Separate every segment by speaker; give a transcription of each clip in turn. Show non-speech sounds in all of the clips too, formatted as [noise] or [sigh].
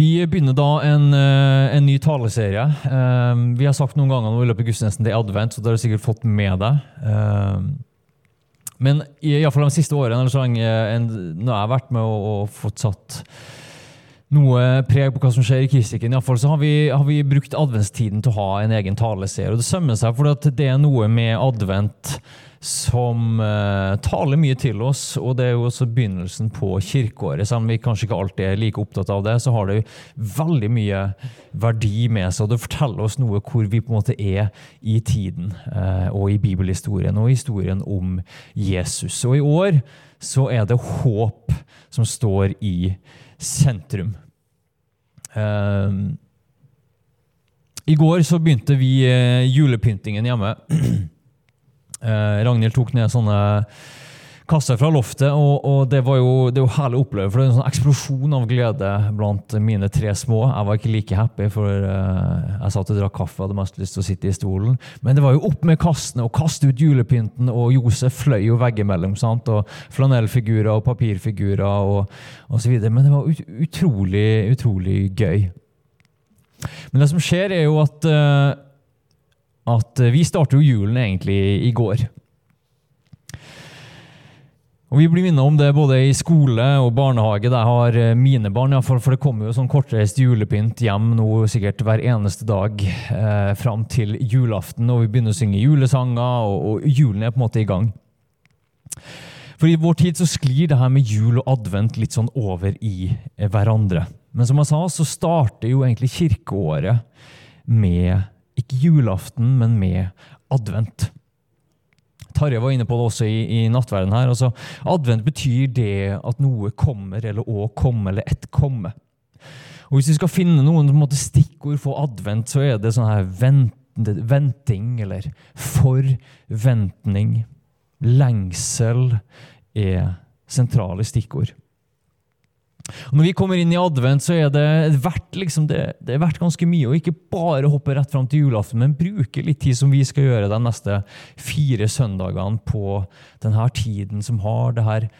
Speaker 1: Vi begynner da en, eh, en ny taleserie. Eh, vi har sagt noen ganger når vi løper gudstjenesten er advent, så det har du sikkert fått med deg. Eh, men iallfall de siste årene, eller så lenge jeg har vært med og, og fått satt noe preg på hva som skjer i Kristikken, i fall, så har vi, har vi, brukt adventstiden til å ha en egen taleserie. Og det sømmer seg, for det er noe med advent som uh, taler mye til oss. Og det er jo også begynnelsen på kirkeåret. Selv om vi kanskje ikke alltid er like opptatt av det, så har det jo veldig mye verdi med seg. Og det forteller oss noe hvor vi på en måte er i tiden, uh, og i bibelhistorien, og historien om Jesus. Og i år så er det håp som står i sentrum. Uh, I går så begynte vi julepyntingen hjemme. [clears throat] Eh, Ragnhild tok ned sånne kasser fra loftet, og, og det var jo, det var herlig å oppleve. For det er en sånn eksplosjon av glede blant mine tre små. Jeg var ikke like happy, for uh, jeg satt og drakk kaffe og hadde mest lyst til å sitte i stolen. Men det var jo opp med kastene og kaste ut julepynten, og Josef fløy jo veggimellom. sant? Og flanellfigurer og papirfigurer og, og så videre. Men det var ut, utrolig, utrolig gøy. Men det som skjer, er jo at uh, at eh, vi starter jo julen egentlig i går. Og Vi blir minnet om det både i skole og barnehage. Der har eh, mine barn, i fall, for det kommer jo sånn kortreist julepynt hjem nå sikkert hver eneste dag eh, fram til julaften. Og vi begynner å synge julesanger, og, og, julen er på en måte i gang. For i vår tid så sklir det her med jul og advent litt sånn over i eh, hverandre. Men som jeg sa, så starter jo egentlig kirkeåret med ikke julaften, men med advent. Tarjei var inne på det også i, i nattverden her. Altså, advent betyr det at noe kommer, eller å komme, eller ett komme. Og Hvis vi skal finne noen måte, stikkord for advent, så er det sånn her vent, venting eller forventning. Lengsel er sentrale stikkord. Når vi kommer inn i advent, så er det verdt, liksom, det, det er verdt ganske mye å ikke bare hoppe rett fram til julaften, men bruke litt tid som vi skal gjøre de neste fire søndagene på denne tiden som har det her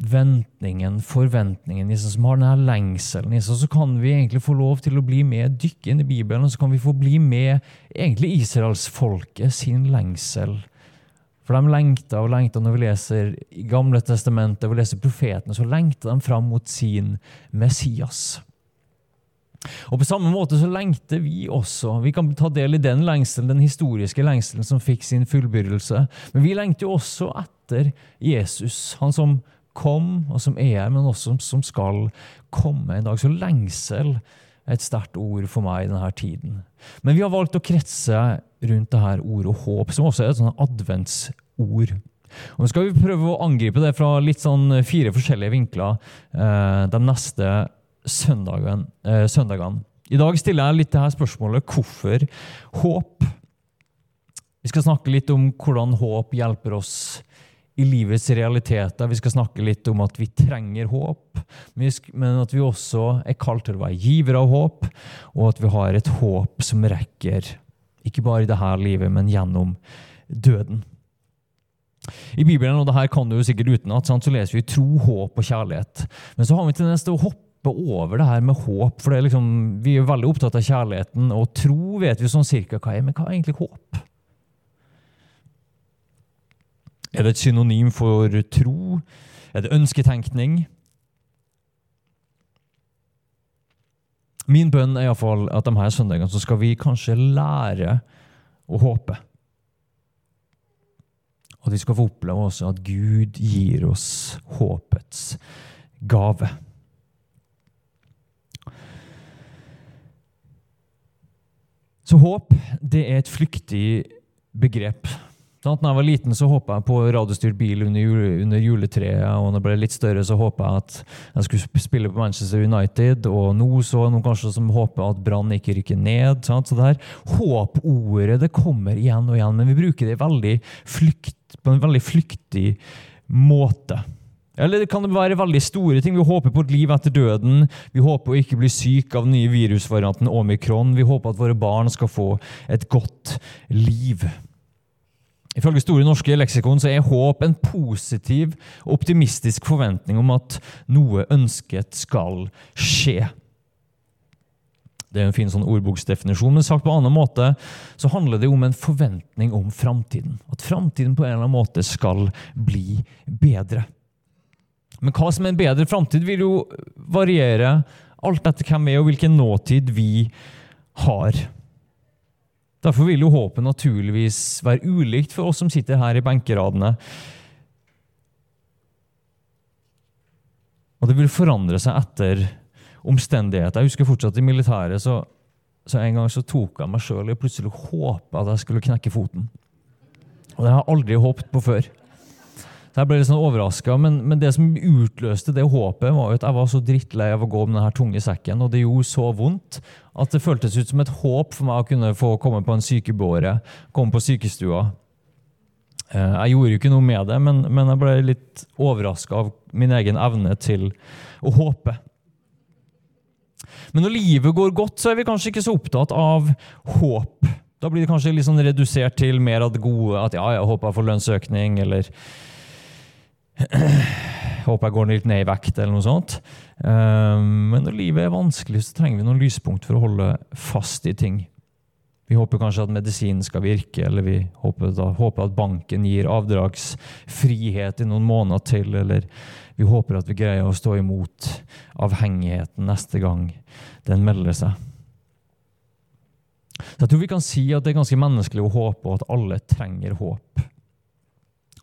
Speaker 1: ventningen, forventningen, som har denne lengselen i seg, så kan vi egentlig få lov til å bli med, dykke inn i Bibelen, og så kan vi få bli med egentlig israelsfolket sin lengsel for de lengta og lengta når vi leser i Gamle testamentet og vi leser profetene, så lengter de fram mot sin Messias. Og På samme måte så lengter vi også. Vi kan ta del i den lengselen, den historiske lengselen som fikk sin fullbyrdelse. Men vi lengter jo også etter Jesus, han som kom, og som er her, men også som skal komme en dag. Så lengsel er et sterkt ord for meg i denne tiden. Men vi har valgt å kretse rundt det her ordet håp, som også er et sånt adventsord. Og Nå skal vi prøve å angripe det fra litt sånn fire forskjellige vinkler eh, de neste søndagene, eh, søndagene. I dag stiller jeg litt det her spørsmålet hvorfor håp? Vi skal snakke litt om hvordan håp hjelper oss i livets realiteter. Vi skal snakke litt om at vi trenger håp, men at vi også er kalt til å være givere av håp, og at vi har et håp som rekker ikke bare i dette livet, men gjennom døden. I Bibelen, og det her kan du jo sikkert utenat, så leser vi tro, håp og kjærlighet. Men så har vi tendens til å hoppe over det her med håp. for liksom, Vi er veldig opptatt av kjærligheten, og tro vet vi sånn cirka hva er. Men hva er egentlig håp? Er det et synonym for tro? Er det ønsketenkning? Min bønn er iallfall at de her søndagene så skal vi kanskje lære å håpe. At vi skal få oppleve også at Gud gir oss håpets gave. Så håp det er et flyktig begrep. Da jeg var liten, så håpa jeg på radiostyrt bil under, jule, under, juletreet. og når jeg ble litt større, så håpa jeg at jeg skulle spille på Manchester United. Og nå så er noen kanskje som håper at Brann ikke rykker ned. Sant? Så det her håpordet det kommer igjen og igjen, men vi bruker det veldig flykt, på en veldig flyktig måte. Eller det kan være veldig store ting. Vi håper på et liv etter døden. Vi håper å ikke bli syk av den nye virusvarianten omikron. Vi håper at våre barn skal få et godt liv. Ifølge Store norske leksikon så er håp en positiv og optimistisk forventning om at noe ønsket skal skje. Det er en fin sånn ordboksdefinisjon, men sagt på en annen måte så handler det om en forventning om framtiden. At framtiden på en eller annen måte skal bli bedre. Men hva som er en bedre framtid, vil jo variere alt etter hvem vi er og hvilken nåtid vi har. Derfor vil jo håpet naturligvis være ulikt for oss som sitter her i benkeradene. Og det vil forandre seg etter omstendigheter. Jeg husker fortsatt i militæret, så, så en gang så tok jeg meg sjøl i plutselig håpe at jeg skulle knekke foten. Og det har jeg aldri håpet på før. Jeg ble litt sånn overraska, men, men, det som utløste det håpet, var jo at jeg var så drittlei av å gå med denne tunge sekken, og det gjorde så vondt at det føltes ut som et håp for meg å kunne få komme på en sykebåre, komme på sykestua. Eh, jeg gjorde jo ikke noe med det, men, men jeg ble litt overraska av min egen evne til å håpe. Men når livet går godt, så er vi kanskje ikke så opptatt av håp. Da blir det kanskje litt sånn redusert til mer av det gode. At ja, jeg håper jeg får lønnsøkning, eller [clears throat] Håper jeg går litt ned i vekt, eller noe sånt. Um, men når livet er vanskelig, så trenger vi noen lyspunkt for å holde fast i ting. Vi håper kanskje at medisinen skal virke, eller vi håper, da, håper, at banken gir avdragsfrihet i noen måneder til, eller vi håper at vi greier å stå imot avhengigheten neste gang den melder seg. Så jeg tror vi kan si at det er ganske menneskelig å håpe, og at alle trenger håp.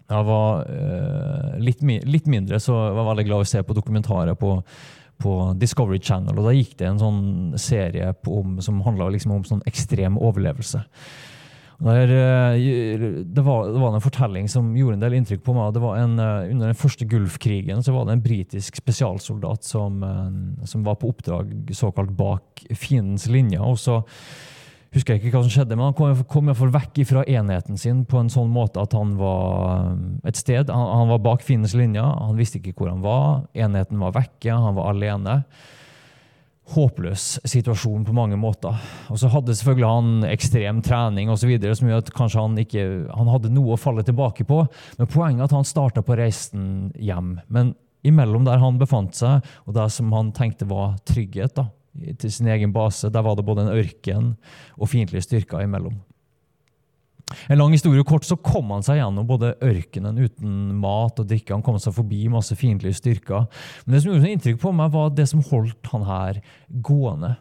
Speaker 1: Jeg var eh, litt, litt, mindre, så jeg veldig glad i å se på dokumentarer på, på Discovery Channel. og Da gikk det en sånn serie om, som handla liksom om sånn ekstrem overlevelse. Der, uh, det, var, det, var, en fortelling som gjorde en del inntrykk på meg. En, uh, under den første Gulfkrigen så var det en britisk spesialsoldat som, som var på oppdrag såkalt bak fiendens linje. og så husker jeg ikke hva som skjedde, men han kom, kom iallfall vekk fra enheten sin på en sånn måte at han var um, et sted. Han, han var bak fiendens linje, han visste ikke hvor han var. Enheten var vekke, han var alene. Håpløs situasjon på mange måter. Og så hadde selvfølgelig han ekstrem trening videre, som gjør at kanskje han ikke han hadde noe å falle tilbake på. Men poenget er at han starta på reisen hjem. Men imellom der han befant seg, og det som han tenkte var trygghet, da, til sin egen base. Der var det både en ørken og fiendtlige styrker imellom. En lang historie kort så kom han seg gjennom både ørkenen uten mat og drikke. Han kom seg forbi masse fiendtlige styrker. Men det som gjorde inntrykk på meg, var det som holdt han her gående.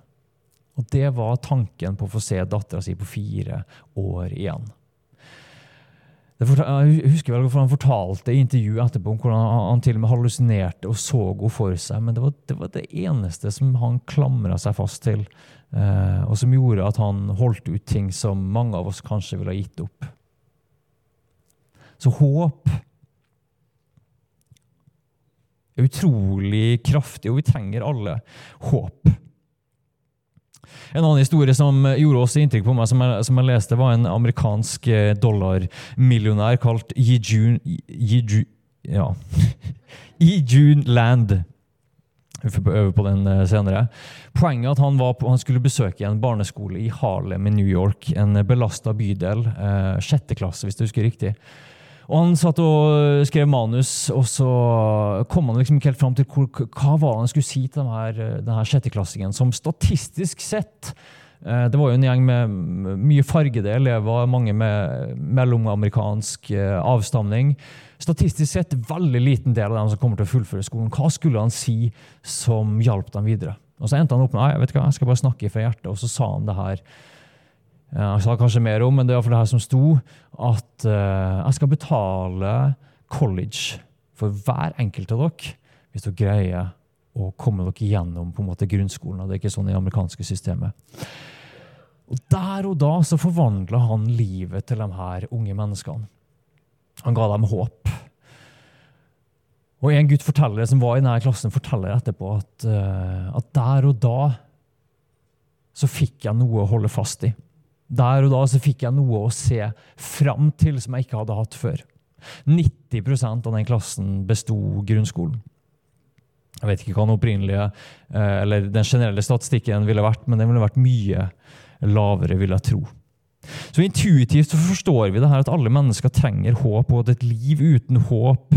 Speaker 1: Og det var tanken på å få se dattera si på fire år igjen. Jeg husker vel hvorfor Han fortalte i intervjuet etterpå om hvordan han til og med hallusinerte og så henne for seg. Men det var, det var det, eneste som han klamra seg fast til, eh, og som gjorde at han holdt ut ting som mange av oss kanskje ville ha gitt opp. Så håp er utrolig kraftig, og vi trenger alle håp. En annen historie som gjorde også inntrykk på meg, som jeg, som jeg leste, var en amerikansk eh, dollarmillionær kalt Yijun ja. [laughs] Land. Vi får øve på den eh, senere. Poenget er at han, på, han, skulle besøke en barneskole i Harlem i New York. En belasta bydel. Eh, sjette klasse, hvis du husker riktig. Og Han satt og skrev manus, og så kom han liksom ikke helt fram til hvor, hva var han skulle si til denne, denne sjetteklassingen, som statistisk sett eh, det var jo en gjeng med mye fargede elever, mange med mellomamerikansk eh, avstamning. Statistisk sett veldig liten del av dem som kommer til å fullføre skolen. Hva skulle han si som hjalp dem videre? Og Så endte han opp med jeg vet hva, jeg skal bare snakke fra hjertet, og så sa han det her jeg sa kanskje mer om, men det var for det her som sto, at uh, jeg skal betale college for hver enkelt av dere hvis dere greier å komme dere gjennom på en måte grunnskolen. og Det er ikke sånn i det amerikanske systemet. Og Der og da så forvandla han livet til de her unge menneskene. Han ga dem håp. Og En gutt forteller, som var i denne klassen, forteller etterpå at, uh, at der og da så fikk jeg noe å holde fast i. Der og da så fikk jeg noe å se fram til som jeg ikke hadde hatt før. 90% av den klassen besto grunnskolen. Jeg vet ikke hva den opprinnelige, uh, eller den generelle statistikken ville vært, men den ville vært mye lavere, vil jeg tro. Så Intuitivt forstår vi det her at alle mennesker trenger håp, og at et liv uten håp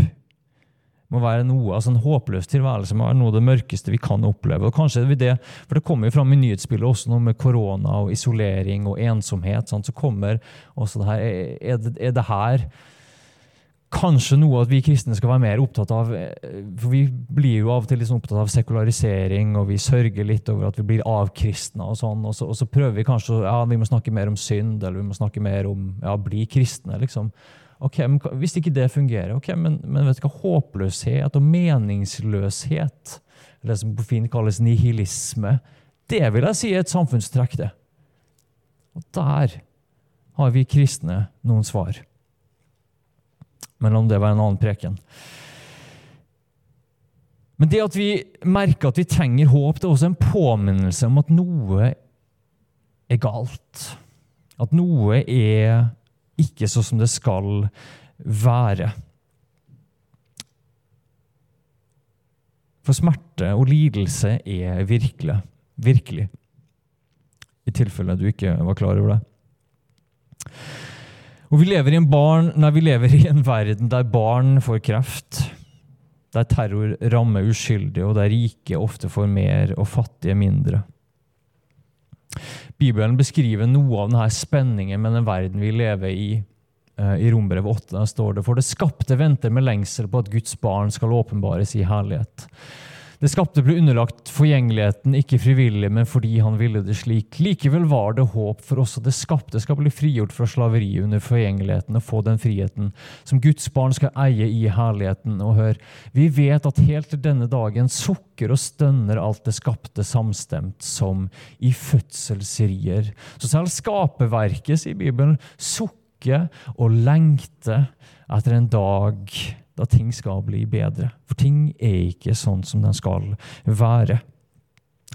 Speaker 1: må være noe, altså En håpløs tilværelse må være noe av det mørkeste vi kan oppleve. Og kanskje det det, for det kommer jo fram i nyhetsbildet også noe med korona og isolering og ensomhet. Sant? så kommer også det her, er det, er det her kanskje noe at vi kristne skal være mer opptatt av For vi blir jo av og til liksom opptatt av sekularisering, og vi sørger litt over at vi blir avkristna. Og sånn, og så, og så prøver vi kanskje ja, vi må snakke mer om synd, eller vi må snakke mer om ja, bli kristne. liksom. Ok, Hvis ikke det fungerer, ok, men, men vet du hva, håpløshet og meningsløshet, eller det som på fint kalles nihilisme, det vil jeg si er et samfunnstrekk. det. Og der har vi kristne noen svar. Men om det var en annen preken. Men det at vi merker at vi trenger håp, det er også en påminnelse om at noe er galt. At noe er ikke sånn som det skal være. For smerte og lidelse er virkelig. Virkelig. I tilfelle du ikke var klar over det. Og vi lever, i en barn, nei, vi lever i en verden der barn får kreft, der terror rammer uskyldige, og der rike ofte får mer og fattige mindre. Bibelen beskriver noe av denne spenningen med den verden vi lever i. Eh, I Rombrevet 8 står det for det skapte venter med lengsel på at Guds barn skal åpenbares i herlighet. Det skapte ble underlagt forgjengeligheten, ikke frivillig, men fordi han ville det slik. Likevel var det håp for også det skapte skal bli frigjort fra slaveriet under forgjengeligheten og få den friheten som Guds barn skal eie i herligheten. Og hør, vi vet at helt til denne dagen sukker og stønner alt det skapte samstemt som i fødselsrier. Så selv skaperverket, sier Bibelen, sukker og lengter etter en dag da ting skal bli bedre. For ting er ikke sånn som den skal være.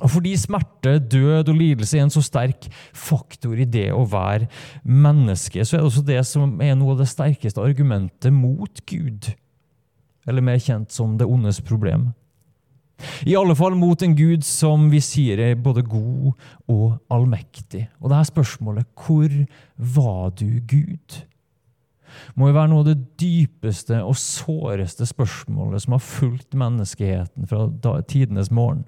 Speaker 1: Og fordi smerte, død og lidelse er en så sterk faktor i det å være menneske, så er det også det som er noe av det sterkeste argumentet mot Gud. Eller mer kjent som det ondes problem. I alle fall mot en Gud som vi sier er både god og allmektig. Og det her spørsmålet hvor var du, Gud? Må jo være noe av det dypeste og såreste spørsmålet som har fulgt menneskeheten fra tidenes morgen.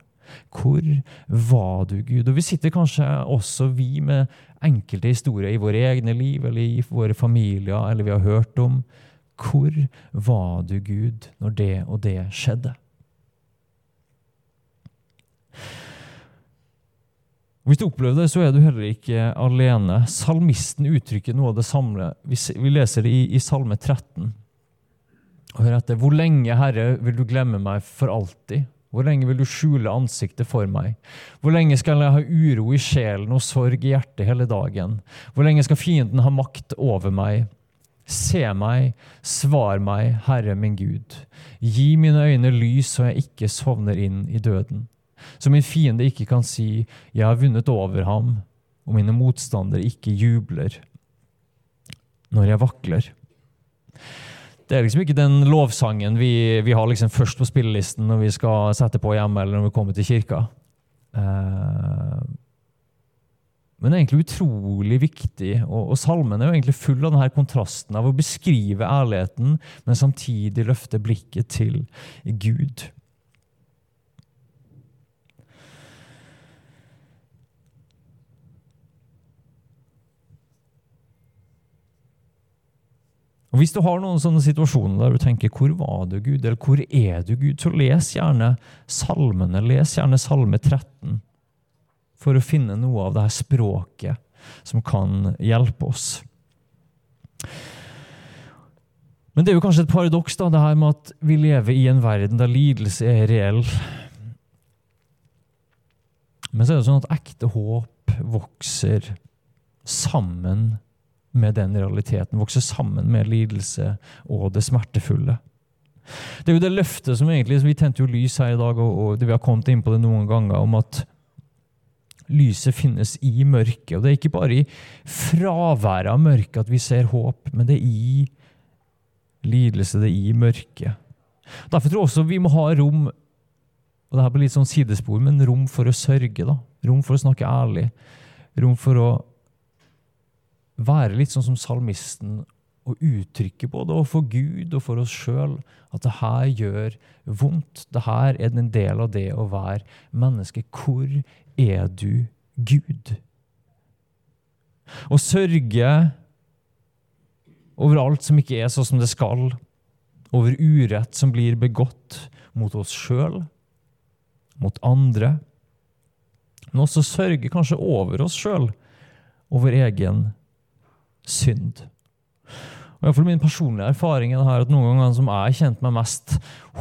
Speaker 1: Hvor var du, Gud? Og Vi sitter kanskje også vi med enkelte historier i våre egne liv eller i våre familier, eller vi har hørt om. Hvor var du, Gud, når det og det skjedde? Hvis du opplever det, så er du heller ikke alene. Salmisten uttrykker noe av det samme. Vi leser det i, i Salme 13. Hør etter. Hvor lenge, Herre, vil du glemme meg for alltid? Hvor lenge vil du skjule ansiktet for meg? Hvor lenge skal jeg ha uro i sjelen og sorg i hjertet hele dagen? Hvor lenge skal fienden ha makt over meg? Se meg, svar meg, Herre min Gud. Gi mine øyne lys så jeg ikke sovner inn i døden så min fiende ikke kan si 'jeg har vunnet over ham', og mine motstandere ikke jubler når jeg vakler. Det er liksom ikke den lovsangen vi, vi har liksom først på spillelisten når vi skal sette på hjemme eller når vi kommer til kirka. Uh, men det er egentlig utrolig viktig, og, og salmen er jo egentlig full av denne kontrasten av å beskrive ærligheten, men samtidig løfte blikket til Gud. Og Hvis du har noen sånne situasjoner der du tenker 'Hvor var du, Gud?' eller 'Hvor er du, Gud?', så les gjerne salmene. Les gjerne Salme 13 for å finne noe av det her språket som kan hjelpe oss. Men det er jo kanskje et paradoks da, det her med at vi lever i en verden der lidelse er reell. Men så er det sånn at ekte håp vokser sammen med den realiteten. Vokse sammen med lidelse og det smertefulle. Det er jo det løftet som egentlig, Vi tente jo lys her i dag, og, og vi har kommet inn på det noen ganger, om at lyset finnes i mørket. Og det er ikke bare i fraværet av mørket at vi ser håp, men det er i lidelse, det er i mørket. Derfor tror jeg også vi må ha rom og det her blir litt sånn sidespor, men rom for å sørge. da. Rom for å snakke ærlig. Rom for å være litt sånn som salmisten og uttrykke både overfor Gud og for oss sjøl at det her gjør vondt. Det her er en del av det å være menneske. Hvor er du, Gud? Å sørge over alt som ikke er sånn som det skal, over urett som blir begått mot oss sjøl, mot andre, men også sørge kanskje over oss sjøl, over egen synd. Og for Min personlige erfaring er at noen ganger som jeg har kjent meg mest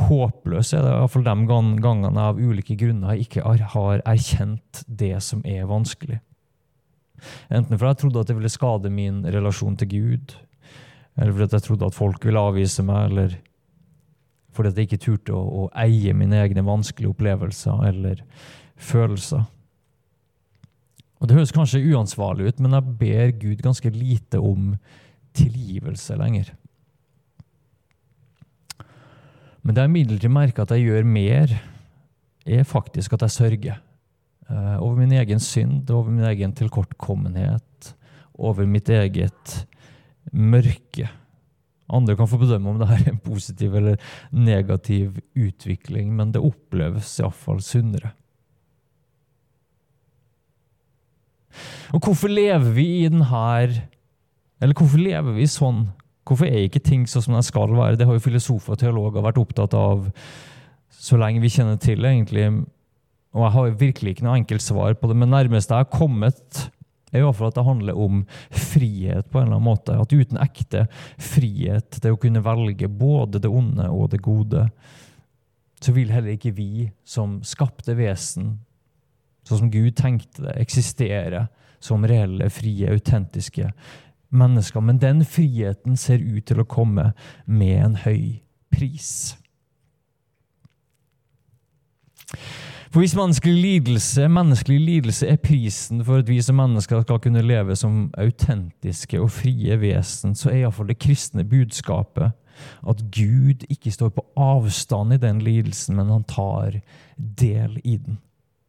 Speaker 1: håpløs, er det i hvert fall de gangene jeg av ulike grunner jeg ikke har erkjent det som er vanskelig. Enten fordi jeg trodde at det ville skade min relasjon til Gud, eller fordi jeg trodde at folk ville avvise meg, eller fordi jeg ikke turte å, å eie mine egne vanskelige opplevelser eller følelser. Og Det høres kanskje uansvarlig ut, men jeg ber Gud ganske lite om tilgivelse lenger. Men det jeg imidlertid merker at jeg gjør mer, er faktisk at jeg sørger. Uh, over min egen synd, over min egen tilkortkommenhet, over mitt eget mørke. Andre kan få bedømme om det er en positiv eller negativ utvikling, men det oppleves iallfall sunnere. Og hvorfor lever vi i den her Eller hvorfor lever vi sånn? Hvorfor er ikke ting sånn som de skal være? Det har jo filosofer og teologer vært opptatt av så lenge vi kjenner til det, egentlig. Og jeg har virkelig ikke noe enkelt svar på det, men nærmest jeg har kommet, er i hvert fall at det handler om frihet på en eller annen måte. At uten ekte frihet til å kunne velge både det onde og det gode, så vil heller ikke vi som skapte vesen, sånn som Gud tenkte det, eksisterer som reelle, frie, autentiske mennesker. Men den friheten ser ut til å komme med en høy pris. For hvis menneskelig lidelse, menneskelig lidelse er prisen for at vi som mennesker skal kunne leve som autentiske og frie vesen, så er iallfall det kristne budskapet at Gud ikke står på avstand i den lidelsen, men han tar del i den.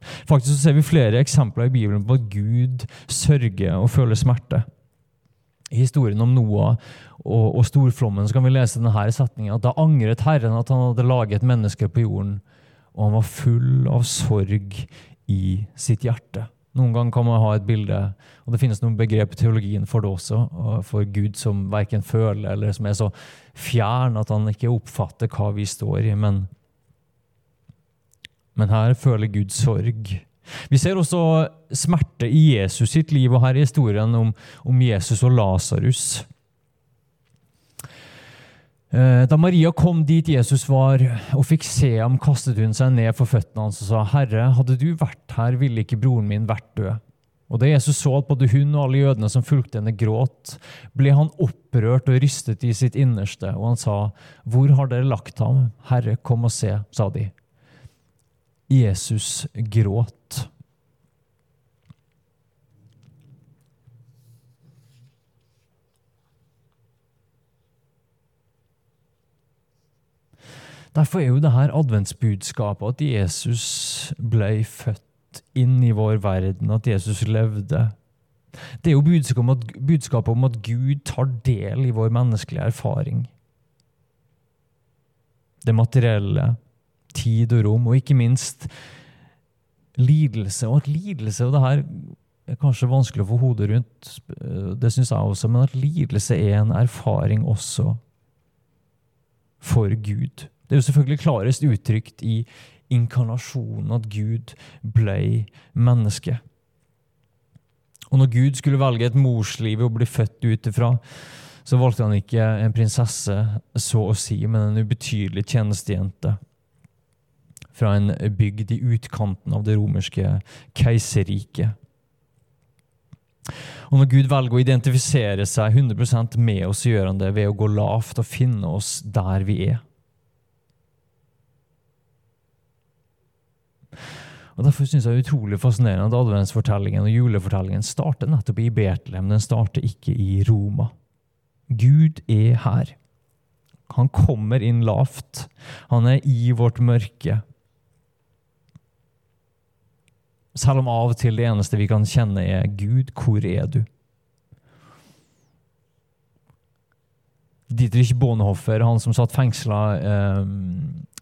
Speaker 1: Faktisk så ser vi flere eksempler i Bibelen på at Gud sørger og føler smerte. I historien om Noah og, og storflommen så kan vi lese denne setningen at da angret Herren at han hadde laget mennesker på jorden, og han var full av sorg i sitt hjerte. Noen ganger kan man ha et bilde, og det finnes noen begrep i teologien for det også, for Gud som verken føler eller som er så fjern at han ikke oppfatter hva vi står i. men men her føler Gud sorg. Vi ser også smerte i Jesus sitt liv, og her er historien om, om Jesus og Lasarus. Eh, da Maria kom dit Jesus var og fikk se ham, kastet hun seg ned for føttene hans og sa, 'Herre, hadde du vært her, ville ikke broren min vært død.' Og Da Jesus så at både hun og alle jødene som fulgte henne, gråt, ble han opprørt og rystet i sitt innerste, og han sa, 'Hvor har dere lagt ham?' 'Herre, kom og se', sa de. Jesus gråt. Derfor er jo det her adventsbudskapet at Jesus ble født inn i vår verden, at Jesus levde. Det er jo budskapet om, at, budskapet om at Gud tar del i vår menneskelige erfaring. Det materielle, tid og rom, og ikke minst lidelse. Og at lidelse og det her er kanskje vanskelig å få hodet rundt, det syns jeg også, men at lidelse er en erfaring også for Gud. Det er jo selvfølgelig klarest uttrykt i inkarnasjonen, at Gud ble menneske. Og når Gud skulle velge et morsliv å bli født ut ifra, så valgte han ikke en prinsesse, så å si, men en ubetydelig tjenestejente fra en bygd i utkanten av det romerske keiserriket. Og når Gud velger å identifisere seg 100 med oss, gjør han det ved å gå lavt og finne oss der vi er. Og Derfor synes jeg det er utrolig fascinerende at adventsfortellingen og julefortellingen starter nettopp i Betlehem. Den starter ikke i Roma. Gud er her. Han kommer inn lavt. Han er i vårt mørke. Selv om av og til det eneste vi kan kjenne, er Gud, hvor er du? Dietrich Bonhoeffer, han som satt fengsla eh,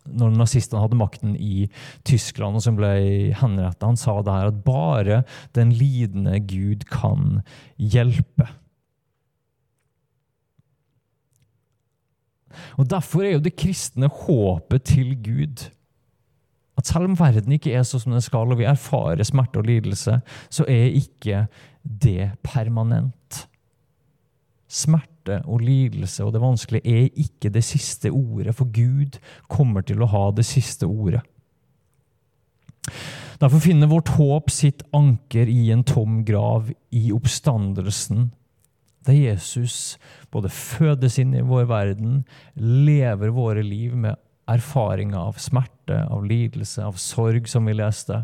Speaker 1: når nazistene hadde makten i Tyskland, og som ble henrettet, han sa det her at bare den lidende Gud kan hjelpe. Og Derfor er jo det kristne håpet til Gud at selv om verden ikke er sånn som den skal, og vi erfarer smerte og lidelse, så er ikke det permanent. Smerte og lidelse og det vanskelige er ikke det siste ordet, for Gud kommer til å ha det siste ordet. Derfor finner vårt håp sitt anker i en tom grav, i oppstandelsen, der Jesus både fødes inn i vår verden, lever våre liv med erfaringer av smerte, av lidelse, av sorg, som vi leste,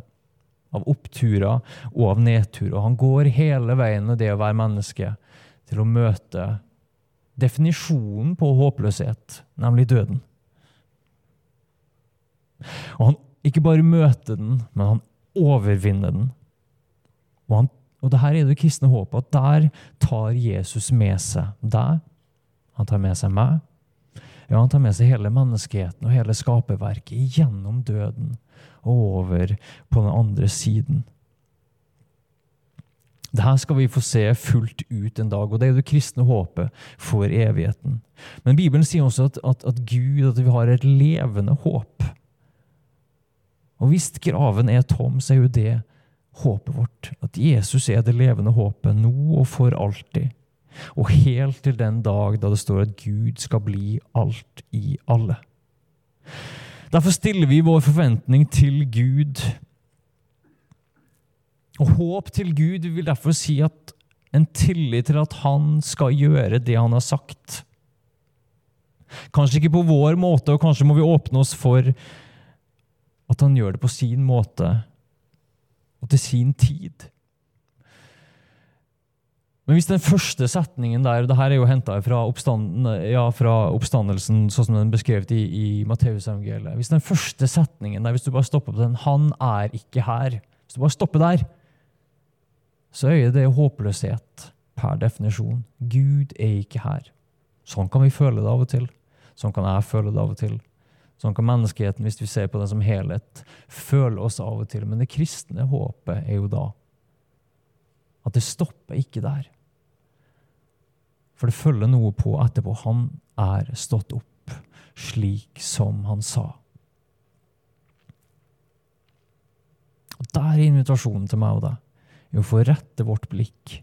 Speaker 1: av oppturer og av nedturer. Han går hele veien med det å være menneske til å møte definisjonen på håpløshet, nemlig døden. Og han ikke bare møter den, men han overvinner den. Og, han, og det her er det kristne håpet, at der tar Jesus med seg deg. Han tar med seg meg. Ja, han tar med seg hele menneskeheten og hele skaperverket gjennom døden og over på den andre siden. Dette skal vi få se fullt ut en dag, og det er det kristne håpet for evigheten. Men Bibelen sier også at, at, at Gud, at vi har et levende håp. Og hvis graven er tom, så er jo det håpet vårt. At Jesus er det levende håpet nå og for alltid. Og helt til den dag da det står at Gud skal bli alt i alle. Derfor stiller vi vår forventning til Gud. Og håp til Gud vil derfor si at en tillit til at han skal gjøre det han har sagt. Kanskje ikke på vår måte, og kanskje må vi åpne oss for at han gjør det på sin måte og til sin tid. Men hvis den første setningen der det her er jo henta fra, oppstand, ja, fra, oppstandelsen, sånn som den er beskrevet i, i Matteusevangeliet Hvis den første setningen der, hvis du bare stopper på den 'Han er ikke her', hvis du bare stopper der, så er det håpløshet per definisjon. Gud er ikke her. Sånn kan vi føle det av og til. Sånn kan jeg føle det av og til. Sånn kan menneskeheten, hvis vi ser på den som helhet, føle oss av og til. Men det kristne håpet er jo da at det stopper ikke der. For det følger noe på etterpå. Han er stått opp slik som han sa. Og Der er invitasjonen til meg og deg. I å få rette vårt blikk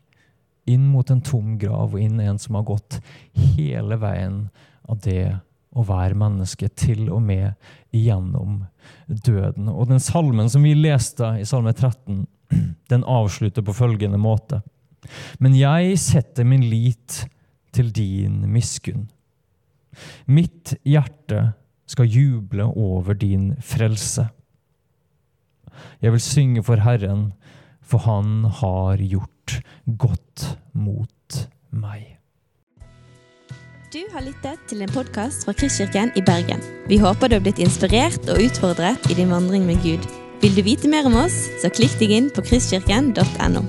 Speaker 1: inn mot en tom grav og inn en som har gått hele veien av det å være menneske, til og med igjennom døden. Og den salmen som vi leste i Salme 13, [clears throat] den avslutter på følgende måte. Men jeg setter min lit til din miskunn. Mitt hjerte skal juble over din frelse. Jeg vil synge for Herren, for Han har gjort godt mot meg.
Speaker 2: Du har lyttet til en podkast fra Kristkirken i Bergen. Vi håper du har blitt inspirert og utfordret i din vandring med Gud. Vil du vite mer om oss, så klikk deg inn på kristkirken.no.